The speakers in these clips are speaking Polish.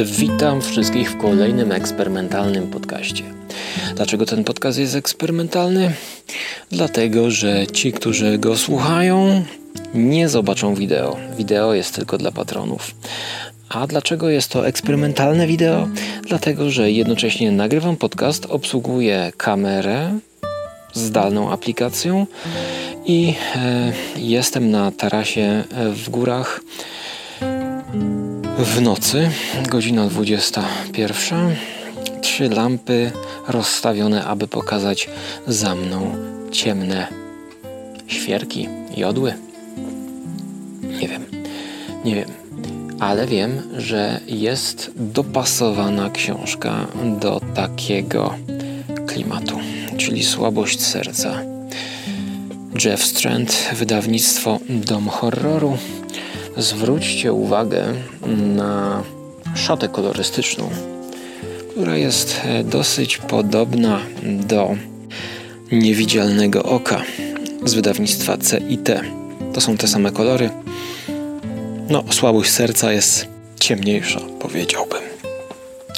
Witam wszystkich w kolejnym eksperymentalnym podcaście. Dlaczego ten podcast jest eksperymentalny? Dlatego, że ci, którzy go słuchają, nie zobaczą wideo. Wideo jest tylko dla patronów. A dlaczego jest to eksperymentalne wideo? Dlatego, że jednocześnie nagrywam podcast, obsługuję kamerę zdalną aplikacją i e, jestem na tarasie w górach w nocy, godzina 21. Trzy lampy rozstawione, aby pokazać za mną ciemne świerki, jodły. Nie wiem, nie wiem, ale wiem, że jest dopasowana książka do takiego klimatu, czyli słabość serca. Jeff Strand, wydawnictwo Dom Horroru. Zwróćcie uwagę na szatę kolorystyczną, która jest e, dosyć podobna do niewidzialnego oka z wydawnictwa CIT. To są te same kolory. No, słabość serca jest ciemniejsza, powiedziałbym.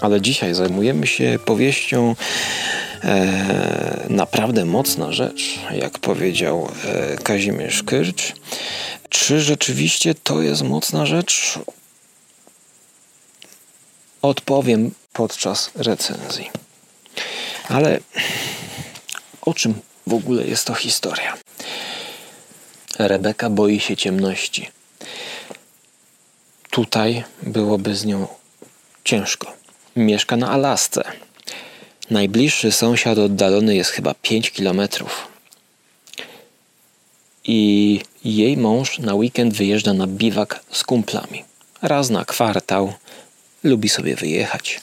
Ale dzisiaj zajmujemy się powieścią e, naprawdę mocna rzecz, jak powiedział e, Kazimierz Kyrcz. Czy rzeczywiście to jest mocna rzecz? Odpowiem podczas recenzji. Ale o czym w ogóle jest to historia? Rebeka boi się ciemności. Tutaj byłoby z nią ciężko. Mieszka na Alasce. Najbliższy sąsiad oddalony jest chyba 5 kilometrów. I jej mąż na weekend wyjeżdża na biwak z kumplami. Raz na kwartał lubi sobie wyjechać.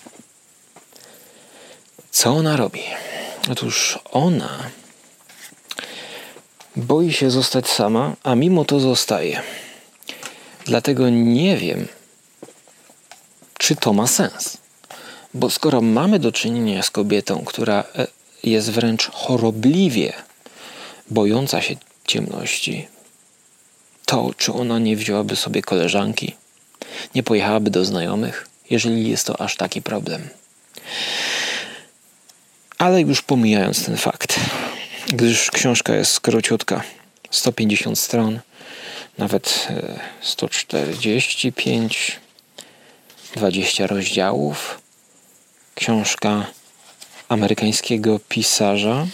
Co ona robi? Otóż ona boi się zostać sama, a mimo to zostaje. Dlatego nie wiem, czy to ma sens. Bo skoro mamy do czynienia z kobietą, która e, jest wręcz chorobliwie bojąca się ciemności, to czy ona nie wzięłaby sobie koleżanki, nie pojechałaby do znajomych, jeżeli jest to aż taki problem. Ale już pomijając ten fakt, gdyż książka jest króciutka, 150 stron, nawet 145, e, 20 rozdziałów. Książka amerykańskiego pisarza,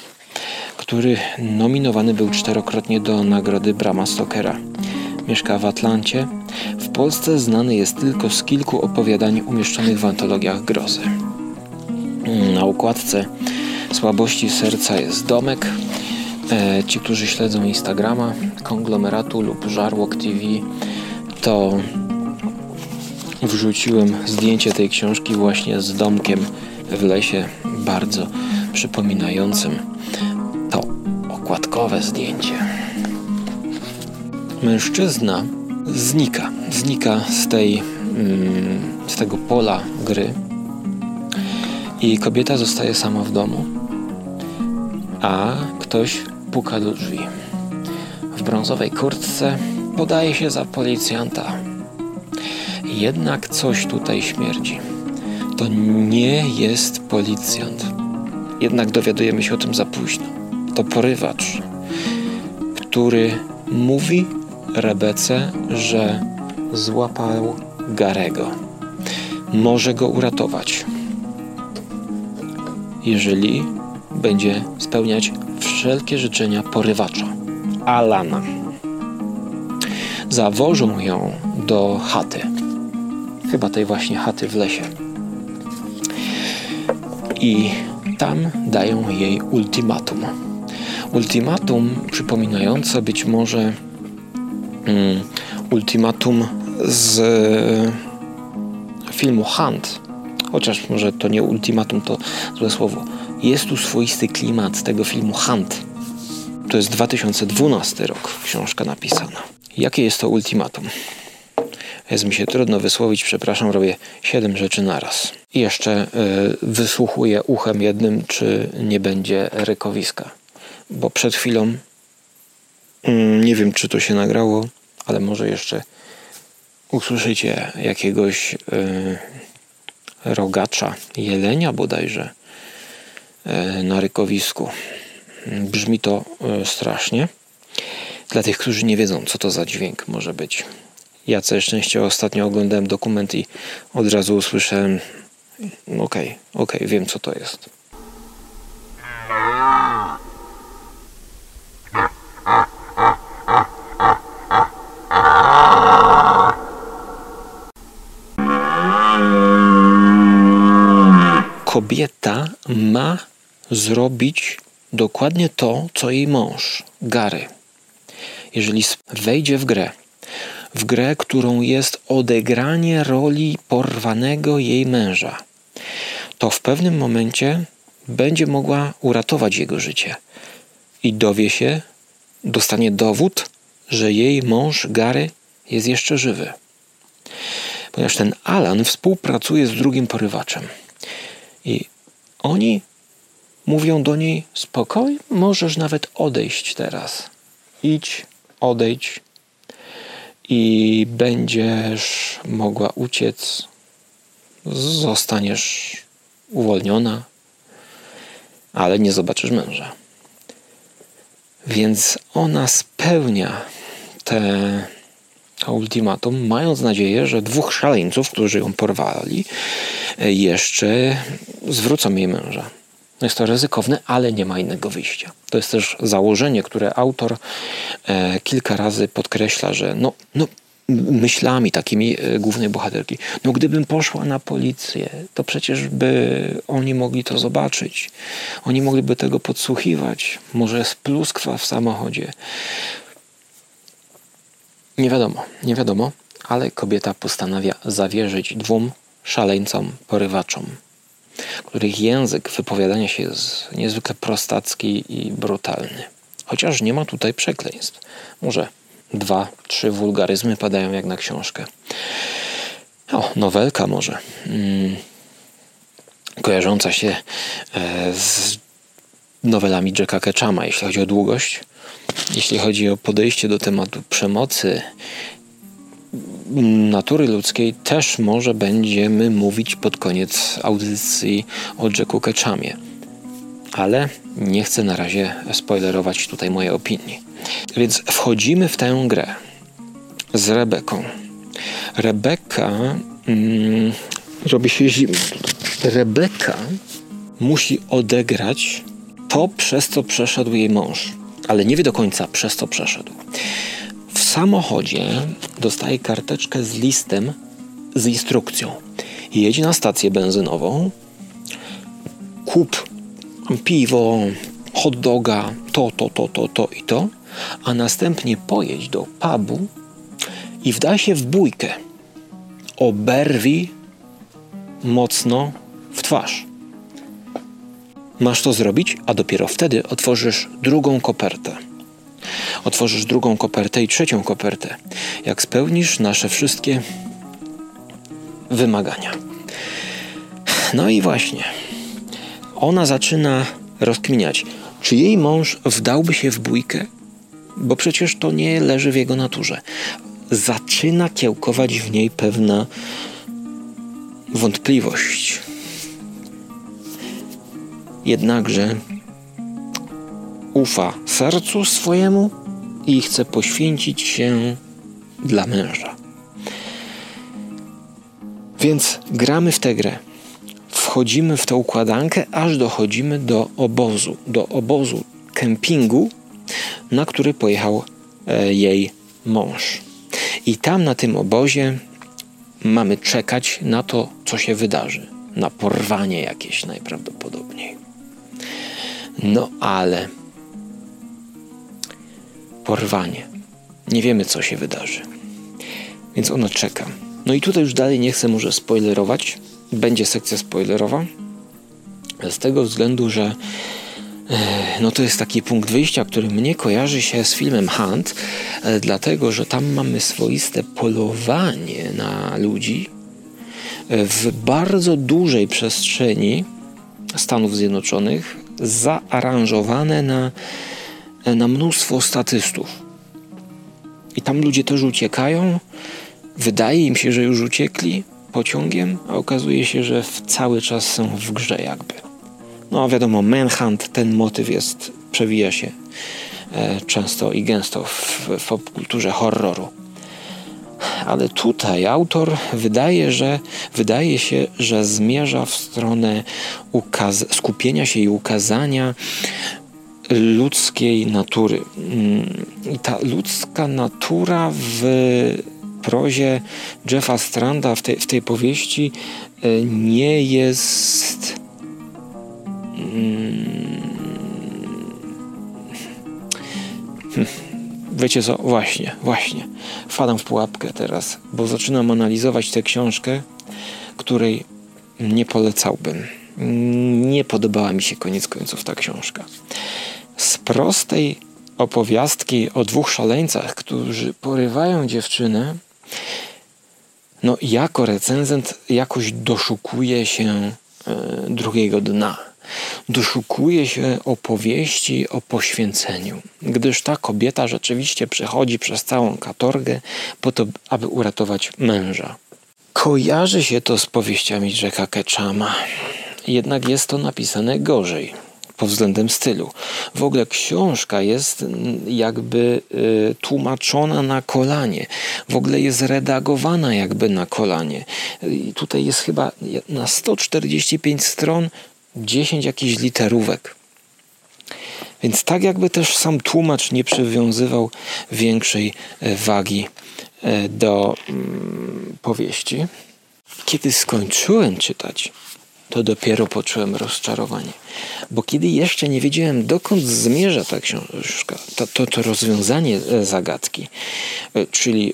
który nominowany był czterokrotnie do nagrody Brama Stokera. Mieszka w Atlancie. W Polsce znany jest tylko z kilku opowiadań umieszczonych w antologiach grozy. Na układce Słabości Serca jest domek. E, ci, którzy śledzą Instagrama, konglomeratu lub Żarłok TV, to wrzuciłem zdjęcie tej książki właśnie z domkiem w lesie, bardzo przypominającym to okładkowe zdjęcie. Mężczyzna znika, znika z tej, mm, z tego pola gry i kobieta zostaje sama w domu, a ktoś puka do drzwi. W brązowej kurtce podaje się za policjanta. Jednak coś tutaj śmierdzi. To nie jest policjant. Jednak dowiadujemy się o tym za późno. To porywacz, który mówi Rebece, że złapał Garego. Może go uratować, jeżeli będzie spełniać wszelkie życzenia porywacza, Alana. Zawożą ją do chaty, chyba tej właśnie chaty w lesie. I tam dają jej ultimatum. Ultimatum przypominające być może mm, ultimatum z filmu Hunt, chociaż może to nie ultimatum, to złe słowo. Jest tu swoisty klimat tego filmu Hunt. To jest 2012 rok, książka napisana. Jakie jest to ultimatum? Jest mi się trudno wysłowić, przepraszam, robię siedem rzeczy naraz. I jeszcze y, wysłuchuję uchem jednym, czy nie będzie rykowiska. Bo przed chwilą, y, nie wiem czy to się nagrało, ale może jeszcze usłyszycie jakiegoś y, rogacza, jelenia bodajże e, na rykowisku. Brzmi to strasznie. Dla tych, którzy nie wiedzą, co to za dźwięk może być. Ja całe szczęście ostatnio oglądałem dokument i od razu usłyszałem okej, okay, okej, okay, wiem co to jest. Kobieta ma zrobić dokładnie to, co jej mąż, Gary. Jeżeli wejdzie w grę, w grę, którą jest odegranie roli porwanego jej męża, to w pewnym momencie będzie mogła uratować jego życie i dowie się, dostanie dowód, że jej mąż Gary jest jeszcze żywy. Ponieważ ten Alan współpracuje z drugim porywaczem. I oni mówią do niej: Spokoj, możesz nawet odejść teraz. Idź, odejdź i będziesz mogła uciec. Zostaniesz uwolniona, ale nie zobaczysz męża. Więc ona spełnia te ultimatum, mając nadzieję, że dwóch szaleńców, którzy ją porwali, jeszcze zwrócą jej męża. Jest to ryzykowne, ale nie ma innego wyjścia. To jest też założenie, które autor e, kilka razy podkreśla, że no, no myślami takimi e, głównej bohaterki. No gdybym poszła na policję, to przecież by oni mogli to zobaczyć. Oni mogliby tego podsłuchiwać. Może jest pluskwa w samochodzie. Nie wiadomo, nie wiadomo, ale kobieta postanawia zawierzyć dwóm szaleńcom, porywaczom, których język wypowiadania się jest niezwykle prostacki i brutalny. Chociaż nie ma tutaj przekleństw. Może dwa, trzy wulgaryzmy padają jak na książkę. O, nowelka może. Hmm. Kojarząca się e, z nowelami Jacka Ketchama, jeśli chodzi o długość. Jeśli chodzi o podejście do tematu przemocy natury ludzkiej, też może będziemy mówić pod koniec audycji o Jacku Ketchamie. Ale nie chcę na razie spoilerować tutaj mojej opinii. Więc wchodzimy w tę grę z Rebeką. Rebeka mm, robi się zimno. Rebeka musi odegrać to, przez co przeszedł jej mąż, ale nie wie do końca, przez co przeszedł. Samochodzie dostaje karteczkę z listem z instrukcją. Jedź na stację benzynową, kup piwo, hot doga, to, to, to, to, to i to, a następnie pojedź do pubu i wdaj się w bójkę. Oberwij mocno w twarz. Masz to zrobić, a dopiero wtedy otworzysz drugą kopertę. Otworzysz drugą kopertę i trzecią kopertę. Jak spełnisz nasze wszystkie wymagania. No i właśnie. Ona zaczyna rozkminiać, czy jej mąż wdałby się w bójkę, bo przecież to nie leży w jego naturze. Zaczyna kiełkować w niej pewna wątpliwość. Jednakże ufa sercu swojemu i chce poświęcić się dla męża. Więc gramy w tę grę. Wchodzimy w tę układankę, aż dochodzimy do obozu, do obozu kempingu, na który pojechał e, jej mąż. I tam na tym obozie mamy czekać na to, co się wydarzy. Na porwanie jakieś najprawdopodobniej. No ale porwanie. Nie wiemy, co się wydarzy. Więc ona czeka. No i tutaj już dalej nie chcę może spoilerować. Będzie sekcja spoilerowa. Z tego względu, że no to jest taki punkt wyjścia, który mnie kojarzy się z filmem Hunt, e, dlatego że tam mamy swoiste polowanie na ludzi e, w bardzo dużej przestrzeni Stanów Zjednoczonych, zaaranżowane na, e, na mnóstwo statystów. I tam ludzie też uciekają, wydaje im się, że już uciekli, pociągiem, a okazuje się, że cały czas są w grze jakby. No wiadomo, Manhunt, ten motyw jest, przewija się e, często i gęsto w, w popkulturze horroru. Ale tutaj autor wydaje, że, wydaje się, że zmierza w stronę skupienia się i ukazania ludzkiej natury. Mm, I ta ludzka natura w prozie Jeffa Stranda, w tej, w tej powieści, e, nie jest. Hmm, wiecie co? Właśnie, właśnie. Wpadam w pułapkę teraz, bo zaczynam analizować tę książkę, której nie polecałbym. Nie podobała mi się koniec końców ta książka z prostej opowiastki o dwóch szaleńcach, którzy porywają dziewczynę, no jako recenzent jakoś doszukuje się e, drugiego dna. Doszukuje się opowieści o poświęceniu, gdyż ta kobieta rzeczywiście przechodzi przez całą katorgę po to, aby uratować męża. Kojarzy się to z powieściami Jacka Ketchama, jednak jest to napisane gorzej pod względem stylu. W ogóle książka jest jakby y, tłumaczona na kolanie. W ogóle jest redagowana jakby na kolanie. I tutaj jest chyba na 145 stron 10 jakichś literówek. Więc tak jakby też sam tłumacz nie przywiązywał większej e, wagi e, do mm, powieści. Kiedy skończyłem czytać, to dopiero poczułem rozczarowanie. Bo kiedy jeszcze nie wiedziałem, dokąd zmierza ta książka, to, to, to rozwiązanie e, zagadki, e, czyli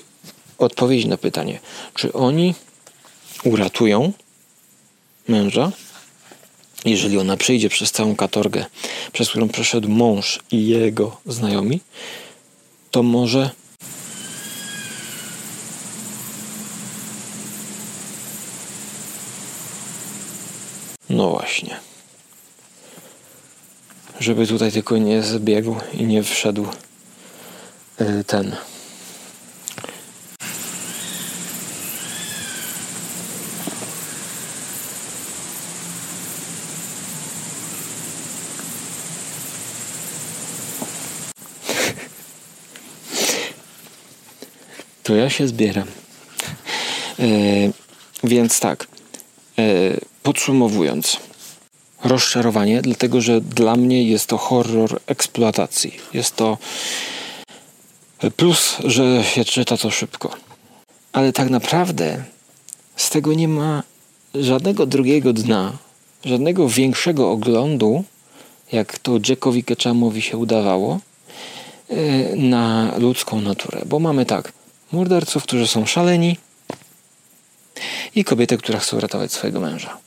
odpowiedź na pytanie, czy oni uratują męża, jeżeli ona przejdzie przez całą katorgę, przez którą przeszedł mąż i jego znajomi, to może No właśnie. Żeby tutaj tylko nie zbiegł i nie wszedł y, ten. To ja się zbieram. Yy, więc tak. Yy, Podsumowując, rozczarowanie, dlatego że dla mnie jest to horror eksploatacji. Jest to plus, że się czyta to szybko. Ale tak naprawdę z tego nie ma żadnego drugiego dna, żadnego większego oglądu, jak to Jackowi Ketchamowi się udawało, e, na ludzką naturę. Bo mamy tak, morderców, którzy są szaleni i kobietę, która chce uratować swojego męża.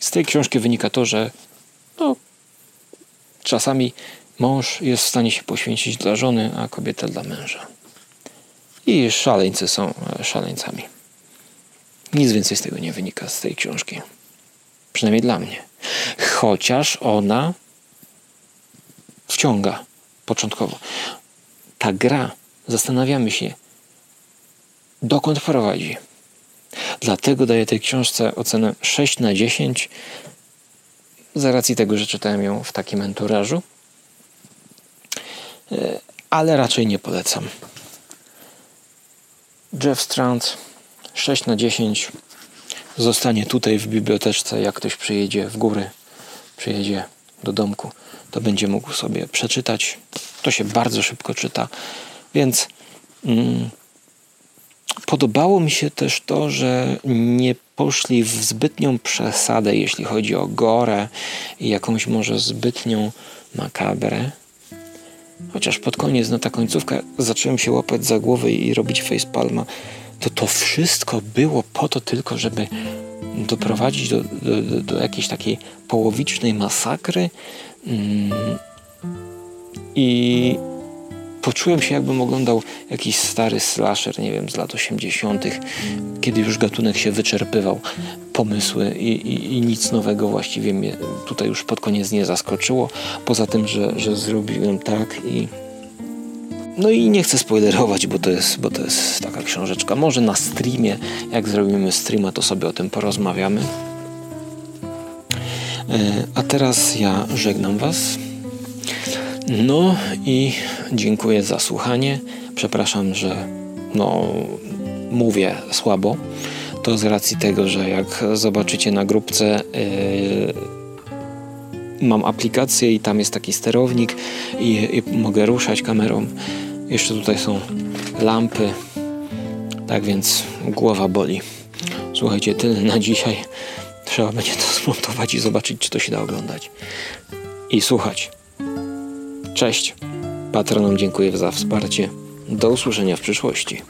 Z tej książki wynika to, że no, czasami mąż jest w stanie się poświęcić dla żony, a kobieta dla męża. I szaleńcy są e, szaleńcami. Nic więcej z tego nie wynika z tej książki. Przynajmniej dla mnie. Chociaż ona wciąga początkowo. Ta gra, zastanawiamy się, dokąd prowadzi. Dlatego daję tej książce ocenę 6 na 10 z racji tego, że czytałem ją w takim enturażu. E, ale raczej nie polecam. Jeff Strand 6 na 10 zostanie tutaj w biblioteczce, jak ktoś przyjedzie w góry, przyjedzie do domku, to będzie mógł sobie przeczytać. To się bardzo szybko czyta, więc mm, Podobało mi się też to, że nie poszli w zbytnią przesadę, jeśli chodzi o gorę i jakąś może zbytnią makabrę. Chociaż pod koniec, na ta końcówka, zacząłem się łapać za głowę i robić facepalma. To to wszystko było po to tylko, żeby doprowadzić do, do, do, do jakiejś takiej połowicznej masakry. Mm. I poczułem się jakbym oglądał jakiś stary slasher, nie wiem, z lat 80., kiedy już gatunek się wyczerpywał, pomysły i, i, i, nic nowego właściwie mnie tutaj już pod koniec nie zaskoczyło, poza tym, że, że zrobiłem tak i No i nie chcę spoilerować, bo to jest, bo to jest taka książeczka. Może na streamie, jak zrobimy streama, to sobie o tym porozmawiamy. E, a teraz ja żegnam Was. No i dziękuję za słuchanie. Przepraszam, że no, mówię słabo. To z racji tego, że jak zobaczycie na grupce, yy, mam aplikację i tam jest taki sterownik i, i mogę ruszać kamerą. Jeszcze tutaj są lampy. Tak więc głowa boli. Słuchajcie, tyle na dzisiaj. Trzeba będzie to zmontować i zobaczyć, czy to się da oglądać. I słuchać. Cześć. Patronom dziękuję za wsparcie. Do usłyszenia w przyszłości.